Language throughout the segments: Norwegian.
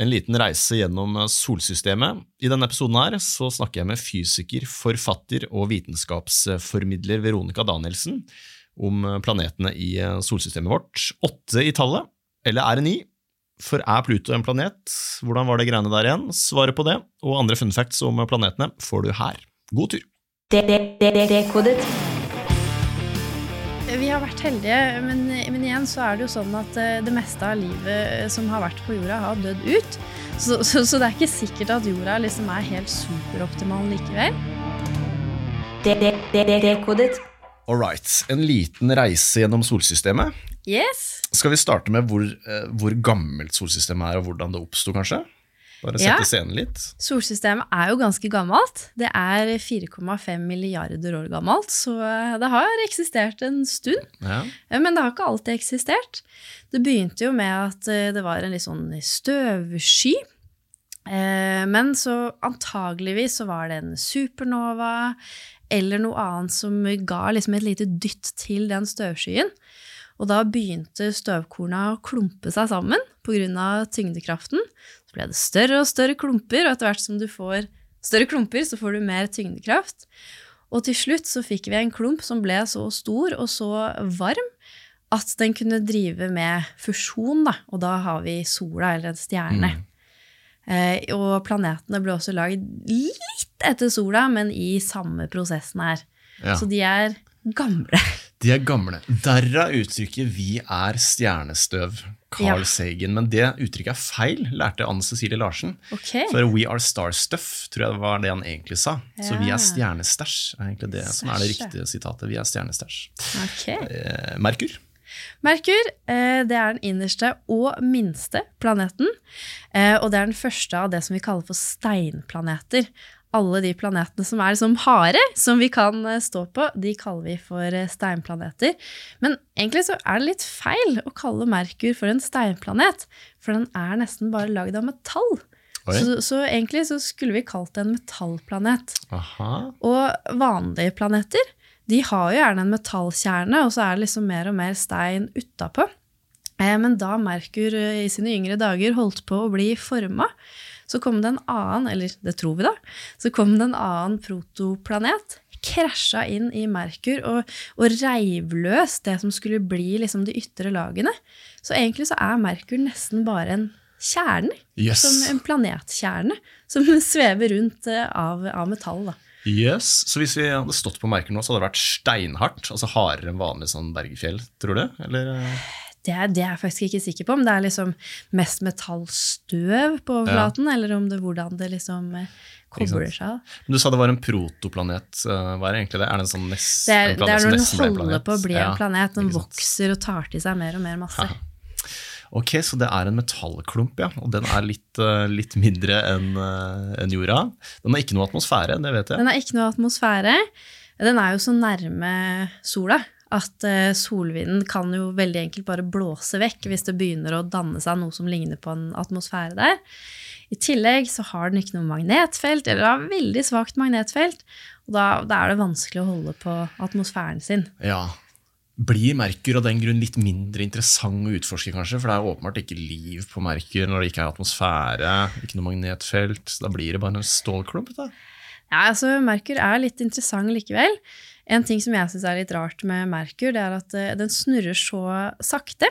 en liten reise gjennom solsystemet. I denne episoden her så snakker jeg med fysiker, forfatter og vitenskapsformidler Veronica Danielsen om planetene i solsystemet vårt. Åtte i tallet, eller er det ni? For er Pluto en planet? Hvordan var det greiene der igjen? Svaret på det og andre fun facts om planetene får du her. God tur! Dekodet. Vi har vært heldige, men, men, igjen så er det jo sånn at eh, det meste av livet som har vært på jorda, har dødd ut. Så, så, så det er ikke sikkert at jorda liksom er helt superoptimal likevel. Dekodet. All right. En liten reise gjennom solsystemet. Yes. Skal vi starte med hvor, eh, hvor gammelt solsystemet er, og hvordan det oppsto, kanskje? Bare sette Ja. scenen litt. Solsystemet er jo ganske gammelt. Det er 4,5 milliarder år gammelt, så eh, det har eksistert en stund. Ja. Eh, Men det har ikke alltid eksistert. Det begynte jo med at eh, det var en litt sånn støvsky. Men så antageligvis så var det en supernova eller noe annet som ga liksom et lite dytt til den støvskyen. Og da begynte støvkorna å klumpe seg sammen pga. tyngdekraften. Ble det større og større klumper, og etter hvert som du får større klumper, så får du mer tyngdekraft. Og til slutt så fikk vi en klump som ble så stor og så varm at den kunne drive med fusjon, da. Og da har vi sola, eller en stjerne. Eh, og planetene ble også lagd litt etter sola, men i samme prosessen her. Ja. Så de er gamle. De er gamle. Derav uttrykket 'vi er stjernestøv'. Carl Ja. Sagen. Men det uttrykket er feil, lærte Anne Cecilie Larsen. Okay. For 'we are starstuff' tror jeg var det han egentlig sa. Så vi er stjernestæsj er egentlig det som er det riktige sitatet. Vi er stjernestæsj. ok. Eh, Merkur. Merkur eh, det er den innerste og minste planeten. Eh, og det er den første av det som vi kaller for steinplaneter. Alle de planetene som er liksom harde, som vi kan eh, stå på, de kaller vi for eh, steinplaneter. Men egentlig så er det litt feil å kalle Merkur for en steinplanet, for den er nesten bare lagd av metall. Så, så egentlig så skulle vi kalt det en metallplanet. Aha. Og vanlige planeter de har jo gjerne en metallkjerne, og så er det liksom mer og mer stein utapå. Eh, Men da Merkur i sine yngre dager holdt på å bli forma, så kom det en annen, eller det tror vi da, så kom det en annen protoplanet, krasja inn i Merkur og, og reiv løs det som skulle bli liksom de ytre lagene. Så egentlig så er Merkur nesten bare en kjerne, Yes. som en planetkjerne, som svever rundt eh, av, av metall. da. Yes. Så hvis vi hadde stått på Merkur nå, så hadde det vært steinhardt? Altså hardere enn vanlig sånn bergfjell, tror du? Eller eh, Det er, det er jeg faktisk ikke sikker på, om det er liksom mest metallstøv på overflaten, eller om det hvordan det liksom eh, kobler seg. Men Du sa det var en protoplanet. eh, Hva er egentlig det? Er det en sånn nest, Det er, en det planet er som når den en holder på å bli Ja, en planet. Den vokser og tar til seg mer og mer masse. Ja. Ok, så det er en metallklump, ja. Og den er litt, eh, litt mindre enn enn jorda. Den har ikke noe atmosfære, det vet jeg. Den har ikke noe atmosfære. Den er jo så nærme sola at eh, solvinden kan jo veldig enkelt bare blåse vekk hvis det begynner å danne seg noe som ligner på en atmosfære der. I tillegg så har den ikke noe magnetfelt, eller har veldig svakt magnetfelt. Og da, da er det vanskelig å holde på atmosfæren sin. Ja. Blir Merkur av den grunn litt mindre interessant å utforske, kanskje? For det er åpenbart ikke liv på Merkur når det ikke er atmosfære, ikke noe magnetfelt. Så da blir det bare en stålklump. da. Ja, altså Merkur er litt interessant likevel. En ting som jeg syns er litt rart med Merkur, det er at eh, den snurrer så sakte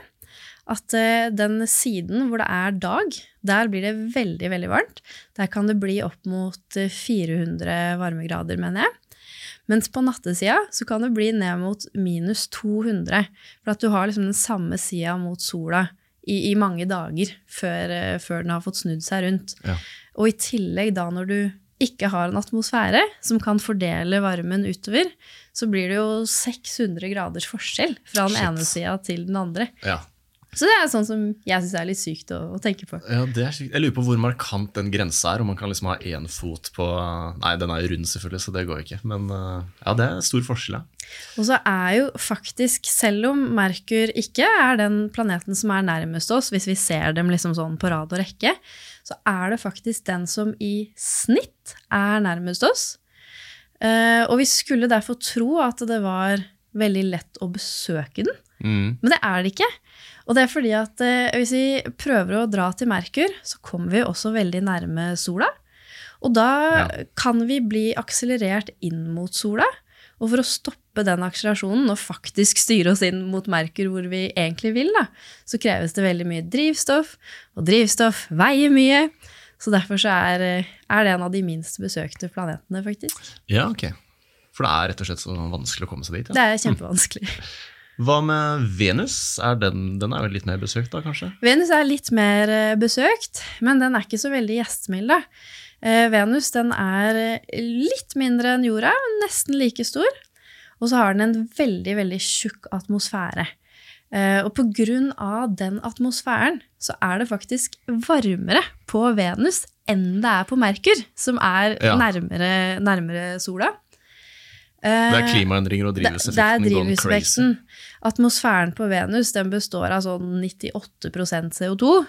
at eh, den siden hvor det er dag, der blir det veldig, veldig varmt. Der kan det bli opp mot eh, 400 varmegrader, mener jeg. Mens på nattesida så kan det bli ned mot minus 200. For at du har liksom den samme sida mot sola i, i mange dager før, eh, før den har fått snudd seg rundt. Ja. Og i tillegg da når du ikke har en atmosfære som kan fordele varmen utover, så blir det jo 600 graders forskjell fra den Shit. ene sida til den andre. Ja. Så det er sånn som jeg syns er litt sykt å, å tenke på. Ja, det er sykt. Jeg lurer på hvor markant den grensa er. Om man kan liksom ha én fot på Nei, den er jo rund, selvfølgelig, så det går ikke. Men eh, ja, det er stor forskjell, ja. Og så er jo faktisk, selv om Merkur ikke er den planeten som er nærmest oss, hvis vi ser dem liksom sånn på rad og rekke, så er det faktisk den som i snitt er nærmest oss. Eh, og vi skulle derfor tro at det var veldig lett å besøke den. Mm. Men det er det ikke. Og det er fordi at eh, hvis vi prøver å dra til Merkur, så kommer vi også veldig nærme sola. Og da Ja. kan vi bli akselerert inn mot sola. Og for å stoppe den akselerasjonen og faktisk styre oss inn mot Merkur hvor vi egentlig vil, da, så kreves det veldig mye drivstoff, og drivstoff veier mye. Så derfor så er, eh, er det en av de minst besøkte planetene, faktisk. Ja, ok. For det er rett og slett så vanskelig å komme seg dit. Det er kjempevanskelig. Hva med Venus? Er den, den er jo litt mer besøkt da, kanskje? Venus er litt mer eh, besøkt, men den er ikke så veldig gjestmild. da. Eh, Venus den er eh, litt mindre enn jorda, nesten like stor. Og så har den en veldig, veldig tjukk atmosfære. Eh, Og av den atmosfæren så er det faktisk varmere på Venus enn det er på Merkur, som er Ja. nærmere, nærmere sola. Det er Eh, klimaendringer og drivhuseffekten going crazy. Atmosfæren på Venus den består av sånn 98% CO2.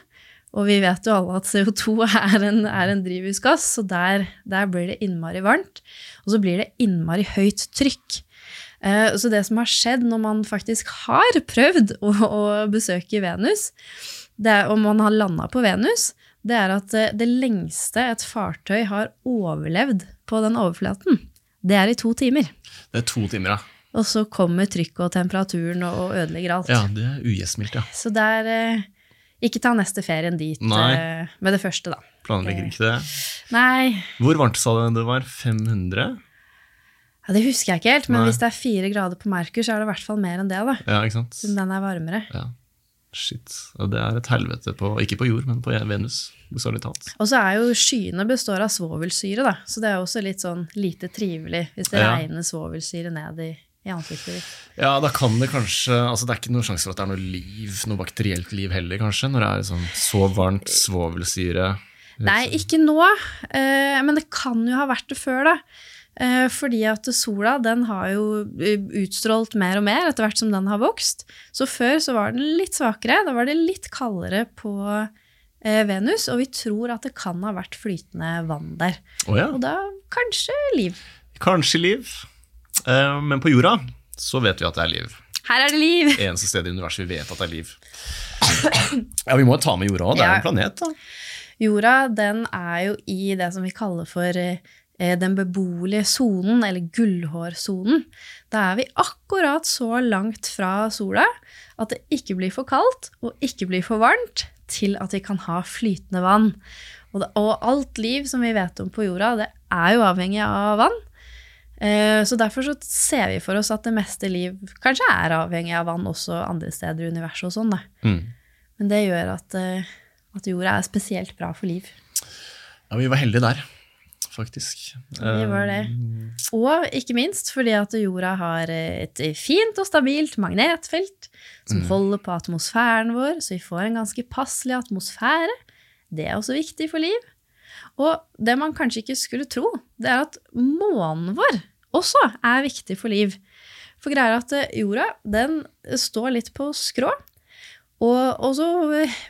Og vi vet jo alle at CO2 er en, er en drivhusgass, så der, der blir det innmari varmt. Og så blir det innmari høyt trykk. Eh, Så det som har skjedd når man faktisk har prøvd å, å besøke Venus, det er, og man har landa på Venus, det er at eh, det lengste et fartøy har overlevd på den overflaten, det er i to timer. Det er to timer, ja. Og så kommer trykket og temperaturen og, ødelegger alt. Ja, det er ugjestmildt, ja. Så det er eh, Ikke ta neste ferien dit Nei. eh, med det første, da. Planlegger ikke det. Nei, Hvor varmt sa du det var? 500? ja, det husker jeg ikke helt, men Nei. hvis det er fire grader på Merkur, så er det i hvert fall mer enn det, da. Ja, ikke sant? Siden den er varmere. Ja. Shit. Ja, det er et helvete på Ikke på jord, men på Venus, bokstavelig talt. Og så er jo skyene består av svovelsyre, da. Så det er også litt sånn lite trivelig hvis det Ja. regner svovelsyre ned i, i ansiktet ditt. Ja, da kan det kanskje altså Det er ikke noen sjanse for at det er noe liv, noe bakterielt liv heller, kanskje, når det er sånn så varmt svovelsyre. Nei, ikke nå, eh, men det kan jo ha vært det før, da. Eh, fordi at sola den har jo eh, utstrålt mer og mer etter hvert som den har vokst. Så før så var den litt svakere. Da var det litt kaldere på Venus, og vi tror at det kan ha vært flytende vann der. Oh, ja. Og da kanskje liv. Kanskje liv. Eh, men på jorda så vet vi at det er liv. Her er det liv! Eneste sted i universet vi vet at det er liv. Ja, vi må jo ta med jorda òg. Det er Ja. en planet, da. Jorda den er jo i det som vi kaller for eh, den beboelige sonen, eller gullhårsonen. Da er vi akkurat så langt fra sola at det ikke blir for kaldt og ikke blir for varmt til at vi kan ha flytende vann. Og, det, og alt liv som vi vet om på jorda, det er jo avhengig av vann. Eh, Så derfor så ser vi for oss at det meste liv kanskje er avhengig av vann også andre steder i universet og sånn. da. Mm. Men det gjør at, eh, at jorda er spesielt bra for liv. Ja, vi var heldige der, faktisk. Vi var det. Eh, Og ikke minst fordi at jorda har et fint og stabilt magnetfelt som holder på atmosfæren vår, så vi får en ganske passelig atmosfære. Det er også viktig for liv. Og det man kanskje ikke skulle tro, det er at månen vår også er viktig for liv. For greia er at eh, jorda den står litt på skrå, og, og så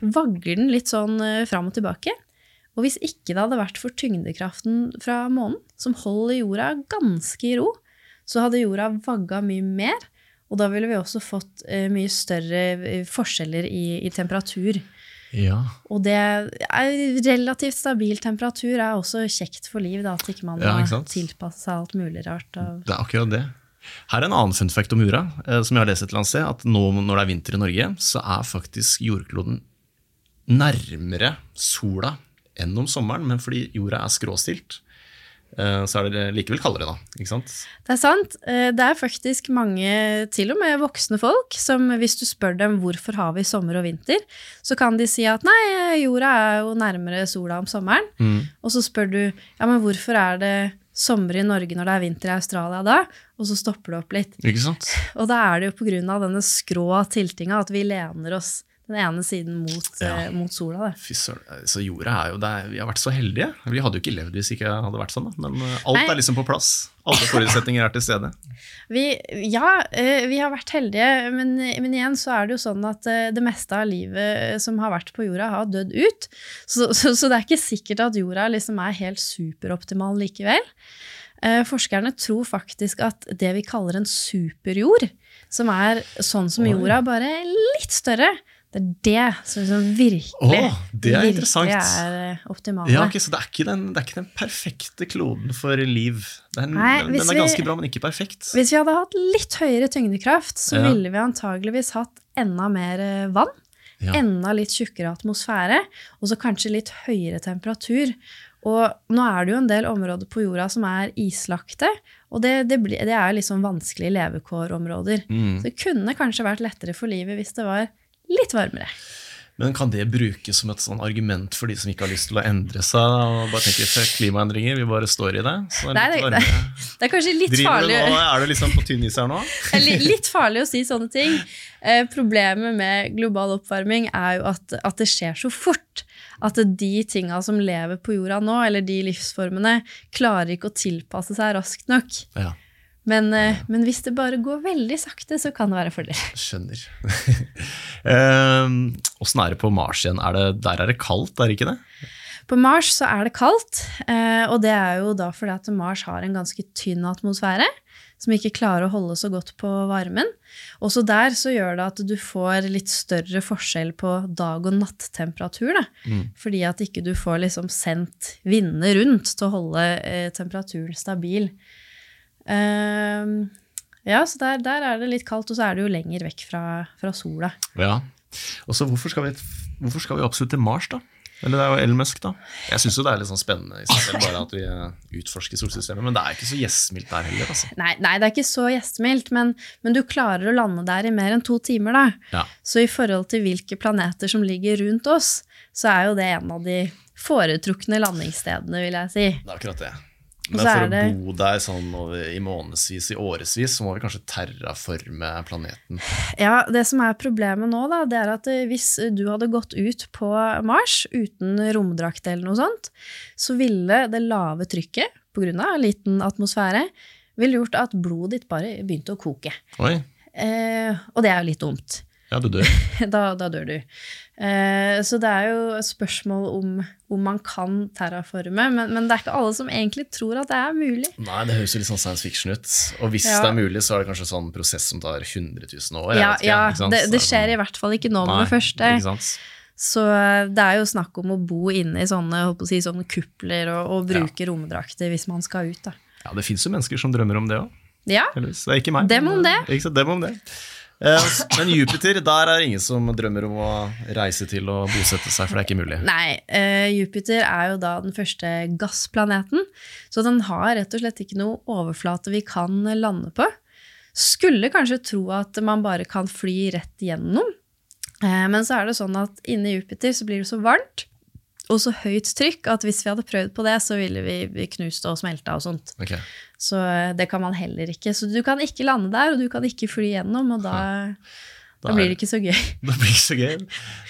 vagler den litt sånn eh, fram og tilbake. Og hvis ikke det hadde vært for tyngdekraften fra månen, som holder jorda ganske i ro, så hadde jorda vagga mye mer, og da ville vi også fått eh, mye større forskjeller i, i temperatur. Ja. Og det er relativt stabil temperatur er også kjekt for liv, da, at ikke man Ja, ikke sant? seg alt mulig rart. Det er akkurat det. Her er en annen fun fact om jorda, eh, som jeg har lest et eller annet sted. At nå når det er vinter i Norge, så er faktisk jordkloden nærmere sola enn om sommeren. Men fordi jorda er skråstilt, så er det likevel kaldere da. ikke sant? Det er sant. Eh, Det er faktisk mange, til og med voksne folk, som hvis du spør dem hvorfor har vi sommer og vinter, så kan de si at nei, jorda er jo nærmere sola om sommeren. Og så spør du ja, men hvorfor er det sommer i Norge når det er vinter i Australia da? Og så stopper det opp litt. Ikke sant? Og da er det jo på grunn av denne skrå tiltinga at vi lener oss den ene siden mot, Ja. eh, mot sola. Fy søren. Så jorda er jo det er, Vi har vært så heldige. Vi hadde jo ikke levd hvis ikke hadde vært sånn. Da. Men eh, alt Nei. er liksom på plass. Alle forutsetninger er til stede. Vi, ja, eh, vi har vært heldige, men, men igjen så er det jo sånn at det meste av livet som har vært på jorda, har dødd ut. Så, så, så det er ikke sikkert at jorda liksom er helt superoptimal likevel. Eh, forskerne tror faktisk at det vi kaller en superjord, som er sånn som jorda, bare litt større, det er det som liksom virkelig, Åh, det er virkelig er eh, optimale. Ja, okay, Så det er, den, det er ikke den perfekte kloden for liv. Den, Nei, den, den er ganske vi- bra, men ikke perfekt. Hvis vi hadde hatt litt høyere tyngdekraft, så Ja. ville vi antageligvis hatt enda mer eh, vann. Ja. Enda litt tjukkere atmosfære, og så kanskje litt høyere temperatur. Og nå er det jo en del områder på jorda som er islagte, og det, det, det er liksom vanskelige levekårområder. Mm. Så det kunne kanskje vært lettere for livet hvis det var litt varmere. Men kan det brukes som et sånn argument for de som ikke har lyst til å endre seg? og bare tenker klimaendringer, vi bare står i det? Så det Nei, er litt det- varmere. Det er kanskje litt Driver farlig, nå, er du liksom på tynn is her nå? Det li- litt farlig å si sånne ting. Eh, problemet med global oppvarming er jo at, at det skjer så fort. At de tinga som lever på jorda nå, eller de livsformene, klarer ikke å tilpasse seg raskt nok. Ja, Men, eh, men hvis det bare går veldig sakte, så kan det være fordel. skjønner. Ehm, Åssen er det på Mars igjen? Er det, der er det kaldt, er det ikke det? På Mars så er det kaldt, eh, og det er jo da fordi at Mars har en ganske tynn atmosfære, som ikke klarer å holde så godt på varmen. Også der så gjør det at du får litt større forskjell på dag- og nattemperatur, da. Mm. Fordi at ikke du får liksom sendt vindene rundt til å holde eh, temperaturen stabil. Ehm, ja, så der, der er det litt kaldt, og så er det jo lenger vekk fra, fra sola. Ja. Og så hvorfor hvorfor skal vi absolutt til Mars, da? Eller det er jo elmøsk da. Jeg syns det er litt sånn spennende i seg selv, bare at vi eh, utforsker solsystemet, men det er ikke så gjestmildt der heller, altså. Nei, nei, det er ikke så gjestmildt, men, men du klarer å lande der i mer enn to timer, da. Ja. Så i forhold til hvilke planeter som ligger rundt oss, så er jo det en av de foretrukne landingsstedene, vil jeg si. Det er akkurat det. Men for er å det- bo der sånn i månedsvis, i årevis, så må vi kanskje terraforme planeten. Ja, det som er problemet nå, da, det er at eh, hvis du hadde gått ut på Mars uten romdrakt eller noe sånt, så ville det lave trykket, på grunn av liten atmosfære, ville gjort at blodet ditt bare begynte å koke. Eh, og det er jo litt dumt. Ja, du dør. da, da dør du. Eh, så det er jo et spørsmål om, om man kan terraforme, men, men det er ikke alle som egentlig tror at det er mulig. Nei, det høres jo litt sånn science fiction ut. Og hvis Ja. det er mulig, så er det kanskje sånn prosess som tar 100 000 år. Ja, ikke, ja det, det er skjer i hvert fall ikke nå med det første. Ikke sant? Så eh, det er jo snakk om å bo inne i sånne, si, sånne kupler og, og bruke romdrakter hvis man skal ut. Da. Ja, det fins jo mennesker som drømmer om det òg. Ja, Det er ikke meg. Dem om det. Dem om det. Eh, Men Jupiter, der er det ingen som drømmer om å reise til og bosette seg, for det er ikke mulig. Nei, eh, Jupiter er jo da den første gassplaneten, så den har rett og slett ikke noe overflate vi kan lande på. Skulle kanskje tro at man bare kan fly rett gjennom, eh, men så er det sånn at inni Jupiter så blir det så varmt og så høyt trykk at hvis vi hadde prøvd på det, så ville vi vi knust og smelta og sånt. Okay. Så eh, det kan man heller ikke. Så du kan ikke lande der, og du kan ikke fly gjennom, og da, Da da blir det ikke så gøy. Da blir Det ikke så gøy.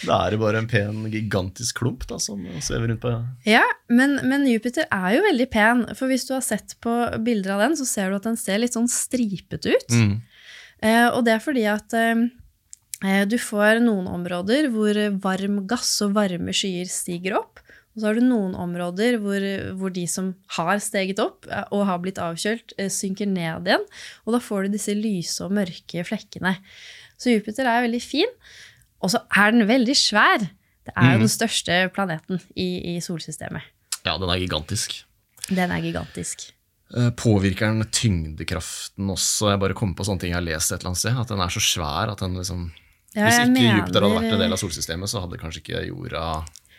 Da er det bare en pen, gigantisk klump da, som svever rundt på Ja, men, men Jupiter er jo veldig pen, for hvis du har sett på bilder av den, så ser du at den ser litt sånn stripete ut. mm. Eh, og det er fordi at eh, du får noen områder hvor varm gass og varme skyer stiger opp, og så har du noen områder hvor, hvor de som har steget opp eh, og har blitt avkjølt, eh, synker ned igjen, og da får du disse lyse og mørke flekkene. Så Jupiter er veldig fin, og så er den veldig svær. Det er jo mm. den største planeten i, i solsystemet. Ja, den er gigantisk. Den er gigantisk. Eh, Påvirker den tyngdekraften også? Jeg bare kommer på sånne ting jeg har lest et eller annet sted. At den er så svær at den liksom Ja, Hvis ikke mener- Jupiter hadde vært en del av solsystemet, så hadde kanskje ikke jorda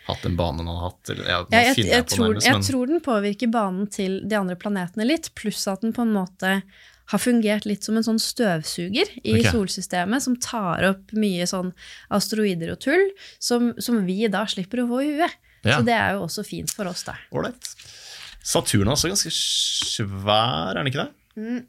hatt den banen den hadde hatt. Eller, ja, Ja, jeg, finner jeg, tror, nærmest, jeg tror den påvirker banen til de andre planetene litt, pluss at den på en måte har fungert litt som en sånn støvsuger i okay. solsystemet, som tar opp mye sånn asteroider og tull, som, som vi da slipper å få i huet. Ja. Så det er jo også fint for oss, da. Ålreit. Saturn er også ganske svær, er den ikke det?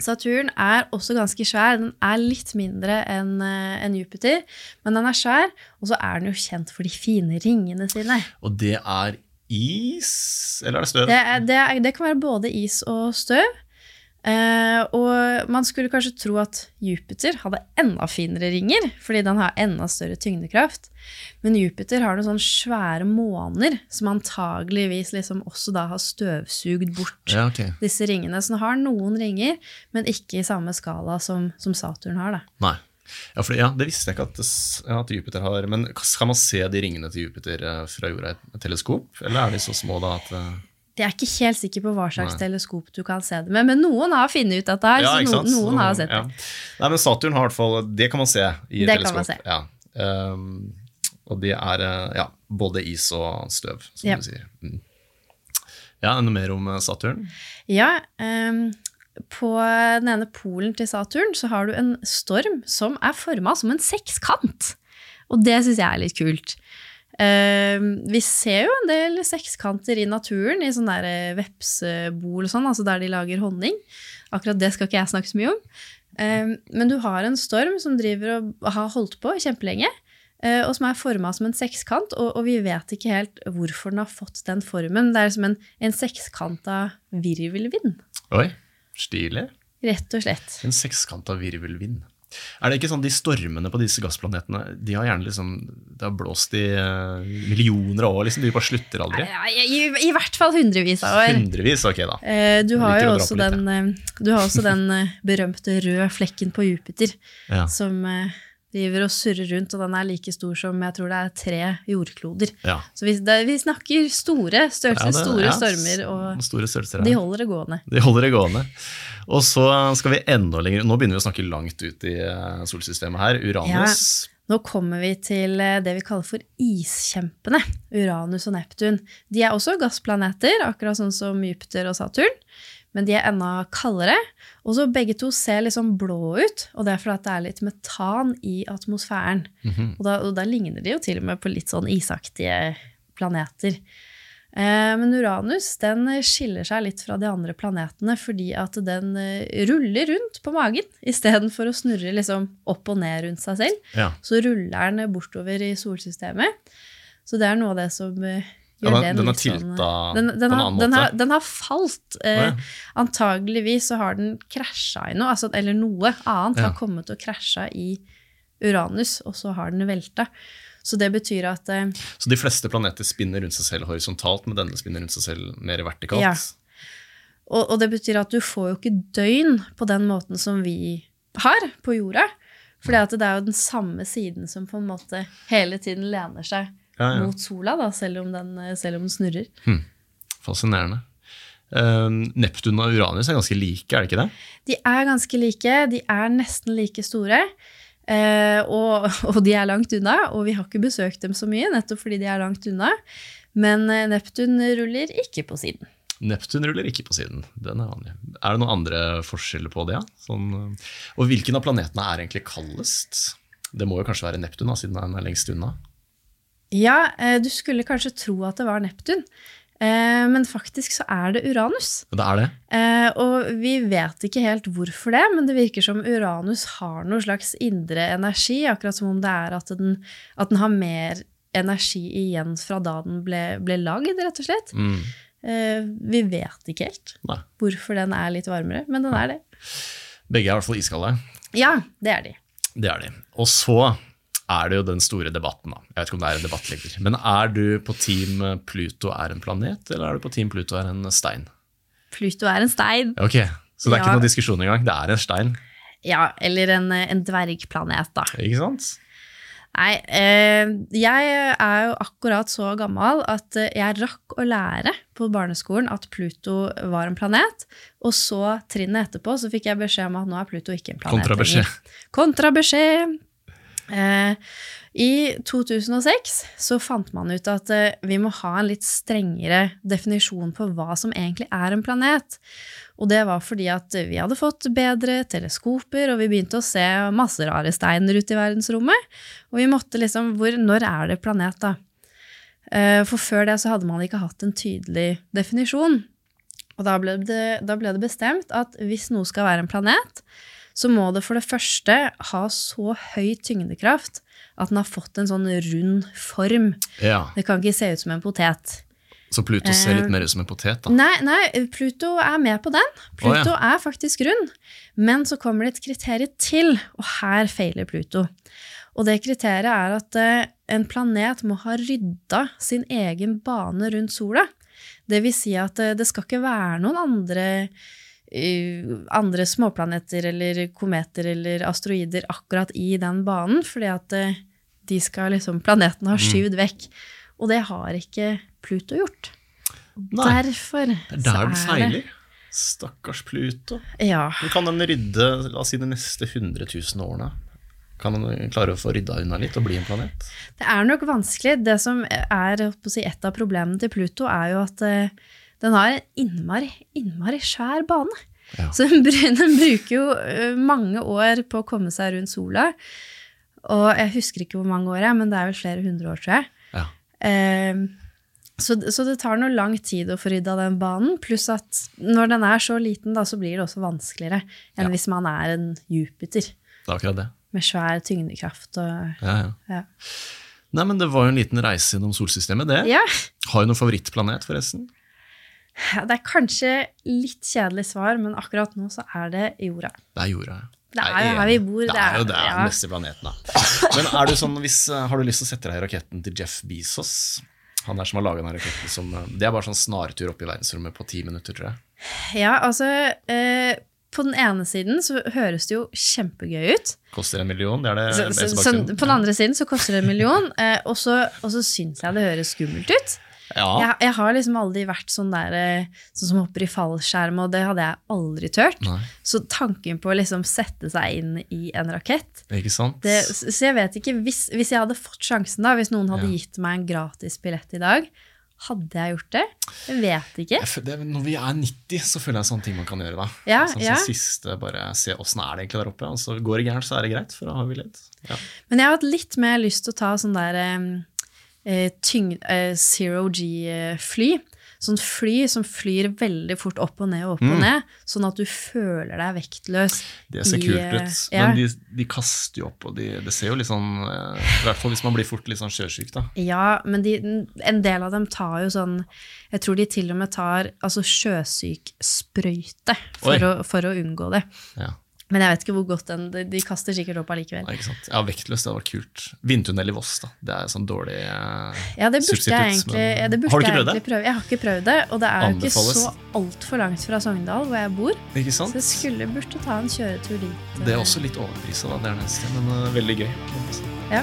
Saturn er også ganske svær. Den er litt mindre enn en Jupiter, men den er svær. Og så er den jo kjent for de fine ringene sine. Og det er is? Eller er det støv? Det, er, det, er, det kan være både is og støv. Eh, og man skulle kanskje tro at Jupiter hadde enda finere ringer, fordi den har enda større tyngdekraft. Men Jupiter har noen sånne svære måner som antageligvis liksom også da har støvsugd bort Ja, okay. disse ringene. Så den har noen ringer, men ikke i samme skala som, som Saturn har. da. Nei. Ja, for, ja, det visste jeg ikke at, det, ja, at Jupiter har Men skal man se de ringene til Jupiter eh, fra jorda i et teleskop? Eller er de så små da at eh, Jeg er ikke helt sikker på hva slags Nei. teleskop du kan se det med, men noen har funnet ut at det er, Ja, så noen, noen har sett ja. det. Nei, men Saturn har i hvert fall Det kan man se i Det teleskop. kan man se. Ja. Um, og det er eh, ja, både is og støv, som Ja. du sier. Mm. Ja, Noe mer om eh, Saturn? Ja, Um, på den ene polen til Saturn så har du en storm som er forma som en sekskant. Og det syns jeg er litt kult. Ehm, vi ser jo en del sekskanter i naturen, i sånne der eh, vepsebol og sånn, altså der de lager honning. Akkurat det skal ikke jeg snakke så mye om. Ehm, men du har en storm som driver og har holdt på kjempelenge, eh, og som er forma som en sekskant, og, og vi vet ikke helt hvorfor den har fått den formen. Det er som en, en sekskanta virvelvind, Oi, stilig. rett og slett. En sekskanta virvelvind. Er det ikke sånn de stormene på disse gassplanetene De har gjerne liksom Det har blåst i eh, millioner av år, liksom. De bare slutter aldri. I, i, I hvert fall hundrevis av år. Hundrevis, ok, da. Eh, Du har jo også den, eh, du har også den eh, berømte røde flekken på Jupiter, Ja. som eh, driver og surrer rundt, og den er like stor som jeg tror det er tre jordkloder. ja. Så vi, det, vi snakker store størrelser, Ja, store stormer, og Store de holder det gående. De holder det gående. Og så skal vi enda lenger Nå begynner vi å snakke langt ut i eh, solsystemet her. Uranus. Nå kommer vi til eh, det vi kaller for iskjempene, Uranus og Neptun. De er også gassplaneter, akkurat sånn som Jupiter og Saturn, men de er enda kaldere. Og så begge to ser litt liksom blå ut, og det er fordi det er litt metan i atmosfæren. Mhm. og, da, og da ligner de jo til og med på litt sånn isaktige planeter. Eh, men Uranus den skiller seg litt fra de andre planetene fordi at den eh, ruller rundt på magen istedenfor å snurre liksom opp og ned rundt seg selv Ja. så ruller den bortover i solsystemet. Så det er noe av det som gjør Ja, den- den, den er sånn, tilta den, på den, en har, annen den, måte. har, den har falt. Eh, ja. Antageligvis så har den krasja i noe, altså, eller noe annet har kommet og krasja i Uranus, og så har den velta. Så det betyr at eh, Så de fleste planeter spinner rundt seg selv horisontalt, men denne spinner rundt seg selv mer vertikalt. Ja. og, og det betyr at du får jo ikke døgn på den måten som vi har på jorda. For det er jo den samme siden som på en måte hele tiden lener seg Ja, ja. mot sola, da, selv, om den, eh, selv om den snurrer. Fascinerende. Uh, Neptun og Uranus er ganske like, er det ikke det? De er ganske like, de er nesten like store. Eh, og, og de er langt unna, og vi har ikke besøkt dem så mye, nettopp fordi de er langt unna. Men eh, Neptun ruller ikke på siden. Neptun ruller ikke på siden. Den Er vanlig. Er det noen andre forskjeller på det? Ja? Sånn, eh, og hvilken av planetene er egentlig kaldest? Det må jo kanskje være Neptun, da, siden den er lengst unna. Ja, eh, du skulle kanskje tro at det var Neptun, men faktisk så er det Uranus. Det er det. Eh, og vi vet ikke helt hvorfor det, men det virker som Uranus har noe slags indre energi, akkurat som om det er at den, at den har mer energi igjen fra da den ble, ble lagd, rett og slett. Mm. Eh, vi vet ikke helt Nei. hvorfor den er litt varmere, men den er det. Begge er i hvert fall iskalde. Ja, det er de. Det er de. Og så er det jo den store debatten, da. Jeg vet ikke om det er en debatt lenger. Men er du på team Pluto er en planet, eller er du på team Pluto er en stein? Pluto er en stein. Ok, Så det er Ja. ikke noen diskusjon engang. Det er en stein. Ja, eller en, en dvergplanet, da. Ikke sant? Nei, eh, jeg er jo akkurat så gammel at eh, jeg rakk å lære på barneskolen at Pluto var en planet. Og så trinnet etterpå så fikk jeg beskjed om at nå er Pluto ikke en planet. Kontrabeskjed. Kontrabeskjed. Eh, I 2006 så fant man ut at eh, vi må ha en litt strengere definisjon på hva som egentlig er en planet. Og det var fordi at vi hadde fått bedre teleskoper, og vi begynte å se masse rare steiner ute i verdensrommet. Og vi måtte liksom hvor, Når er det planet, da? Eh, For før det så hadde man ikke hatt en tydelig definisjon. Og da ble det, da ble det bestemt at hvis noe skal være en planet, så må det for det første ha så høy tyngdekraft at den har fått en sånn rund form. Ja. Det kan ikke se ut som en potet. Så Pluto ser litt mer ut som en potet, da. Nei, nei, Pluto er med på den. Pluto Å, er faktisk rund. Men så kommer det et kriterium til, og her feiler Pluto. Og det kriteriet er at eh, en planet må ha rydda sin egen bane rundt sola. Det vil si at eh, det skal ikke være noen andre, eh, andre småplaneter eller kometer eller asteroider akkurat i den banen, fordi at eh, de skal liksom Planeten har skyvd vekk. Og det har ikke Pluto gjort. Nei, Derfor det er der den feiler. Stakkars Pluto. Ja. Men kan den rydde la oss si, de neste 100 000 årene? Kan den klare å få rydda unna litt og bli en planet? Det er nok vanskelig. Det som er si, et av problemene til Pluto, er jo at eh, den har en innmari, innmari svær bane. Ja. Så den, den bruker jo eh, mange år på å komme seg rundt sola. Og jeg husker ikke hvor mange år, jeg, men det er vel flere hundre år, tror jeg. Ja. Eh, så, så det tar noe lang tid å få rydda den banen. Pluss at når den er så liten, da, så blir det også vanskeligere enn Ja. hvis man er en Jupiter Det er akkurat det. med svær tyngdekraft. Og, Ja, ja. ja. Nei, men Det var jo en liten reise gjennom solsystemet, det. ja, Har du noen favorittplanet, forresten? Det er kanskje litt kjedelig svar, men akkurat nå så er det jorda. Det er jorda. ja. Det er jo her vi bor, Det det er jo det ja. neste planeten, da. Men er du sånn, hvis, eh, har du lyst til å sette deg i raketten til Jeff Bezos? Han der som har laga den raketten som eh, Det er bare sånn snartur opp i verdensrommet på ti minutter, tror jeg. Ja, altså eh, På den ene siden så høres det jo kjempegøy ut. Koster en million, det er det Så, så, så, på den andre siden så koster det en million, eh, og så syns jeg det høres skummelt ut. Ja, Jeg, jeg har liksom aldri vært sånn der eh, Sånn som hopper i fallskjerm, og det hadde jeg aldri turt. Nei, Så tanken på å liksom sette seg inn i en rakett ikke sant? det, Så jeg vet ikke, hvis, hvis jeg hadde fått sjansen, da, hvis noen hadde Ja. gitt meg en gratis billett i dag, hadde jeg gjort det? Jeg vet ikke. Jeg det, når vi er 90, så føler jeg sånne ting man kan gjøre. da. Ja, sånn, ja. Så siste, bare se åssen er det egentlig der oppe. Og så går det gærent, så er det greit, for da har vi ledd. Ja. Men jeg har hatt litt mer lyst til å ta sånn der tyng, eh, zero G-fly. Sånn fly som flyr veldig fort opp og ned og opp og ned, sånn at du føler deg vektløs. Mm. Det ser i, kult eh, ut. ja. Men de, de kaster jo opp, og de, det ser jo litt sånn eh, I hvert fall hvis man blir fort litt sånn sjøsyk, da. Ja, men de, en del av dem tar jo sånn Jeg tror de til og med tar altså sjøsyksprøyte for, å, for å unngå det. Ja. Men jeg vet ikke hvor godt den De, de kaster sikkert opp allikevel. Nei, ikke sant? Ja, Vektløs, det hadde vært kult. Vindtunnel i Voss, da. Det er sånn dårlig eh, Ja, det burde jeg egentlig, men- ja, det burde Har du ikke prøvd det? prøve. Jeg har ikke prøvd det, og det er jo ikke så altfor langt fra Sogndal, hvor jeg bor. Ikke sant? Så jeg skulle burde ta en kjøretur dit. eh. Det er også litt overprisa, da. Det er neste, men uh, veldig gøy. Ja.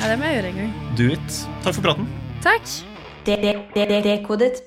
ja, det må jeg gjøre en gang. Do it. Takk for praten. Takk. Dekodet.